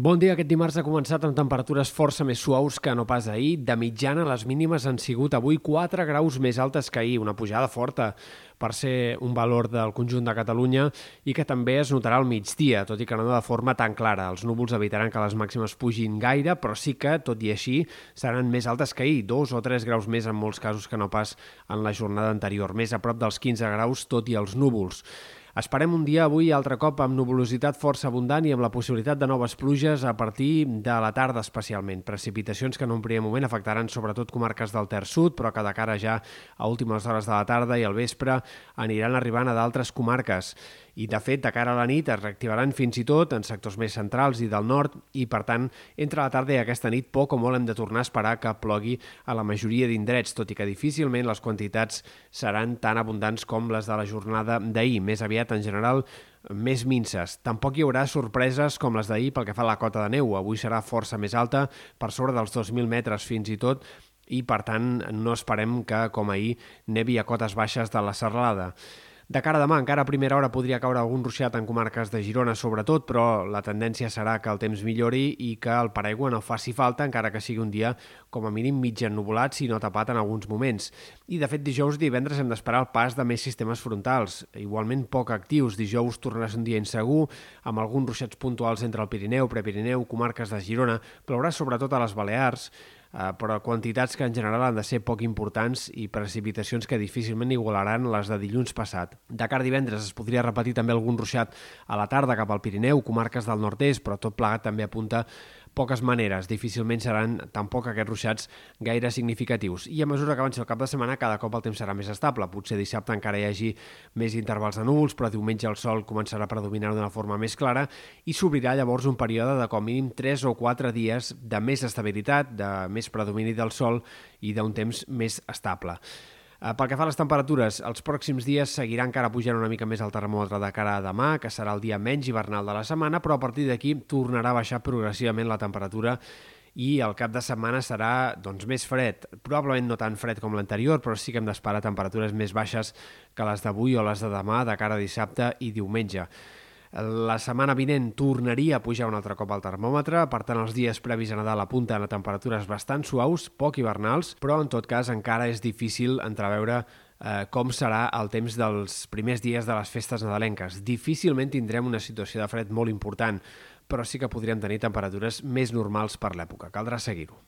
Bon dia. Aquest dimarts ha començat amb temperatures força més suaus que no pas ahir. De mitjana, les mínimes han sigut avui 4 graus més altes que ahir, una pujada forta per ser un valor del conjunt de Catalunya i que també es notarà al migdia, tot i que no de forma tan clara. Els núvols evitaran que les màximes pugin gaire, però sí que, tot i així, seran més altes que ahir, 2 o 3 graus més en molts casos que no pas en la jornada anterior, més a prop dels 15 graus, tot i els núvols. Esperem un dia avui altre cop amb nuvolositat força abundant i amb la possibilitat de noves pluges a partir de la tarda especialment. Precipitacions que en un primer moment afectaran sobretot comarques del Ter Sud, però que de cara ja a últimes hores de la tarda i al vespre aniran arribant a d'altres comarques i de fet de cara a la nit es reactivaran fins i tot en sectors més centrals i del nord i per tant entre la tarda i aquesta nit poc o molt hem de tornar a esperar que plogui a la majoria d'indrets, tot i que difícilment les quantitats seran tan abundants com les de la jornada d'ahir, més aviat en general més minces. Tampoc hi haurà sorpreses com les d'ahir pel que fa a la cota de neu. Avui serà força més alta, per sobre dels 2.000 metres fins i tot, i per tant no esperem que, com ahir, nevi a cotes baixes de la serralada. De cara a demà, encara a primera hora podria caure algun ruixat en comarques de Girona, sobretot, però la tendència serà que el temps millori i que el paraigua no faci falta, encara que sigui un dia com a mínim mig ennubulat, si no tapat en alguns moments. I, de fet, dijous i divendres hem d'esperar el pas de més sistemes frontals, igualment poc actius. Dijous tornarà un dia insegur, amb alguns ruixats puntuals entre el Pirineu, Prepirineu, comarques de Girona, plourà sobretot a les Balears, però quantitats que en general han de ser poc importants i precipitacions que difícilment igualaran les de dilluns passat. De cara a divendres es podria repetir també algun ruixat a la tarda cap al Pirineu, comarques del nord-est, però tot plegat també apunta poques maneres. Difícilment seran tampoc aquests ruixats gaire significatius. I a mesura que avanci el cap de setmana, cada cop el temps serà més estable. Potser dissabte encara hi hagi més intervals de núvols, però diumenge el sol començarà a predominar d'una forma més clara i s'obrirà llavors un període de com mínim 3 o 4 dies de més estabilitat, de més predomini del sol i d'un temps més estable. Eh, pel que fa a les temperatures, els pròxims dies seguirà encara pujant una mica més el termòmetre de cara a demà, que serà el dia menys hivernal de la setmana, però a partir d'aquí tornarà a baixar progressivament la temperatura i el cap de setmana serà doncs, més fred. Probablement no tan fred com l'anterior, però sí que hem d'esperar temperatures més baixes que les d'avui o les de demà de cara a dissabte i diumenge. La setmana vinent tornaria a pujar un altre cop al termòmetre, per tant els dies previs a Nadal apunten a temperatures bastant suaus, poc hivernals, però en tot cas encara és difícil entreveure eh, com serà el temps dels primers dies de les festes nadalenques. Difícilment tindrem una situació de fred molt important, però sí que podríem tenir temperatures més normals per l'època. Caldrà seguir-ho.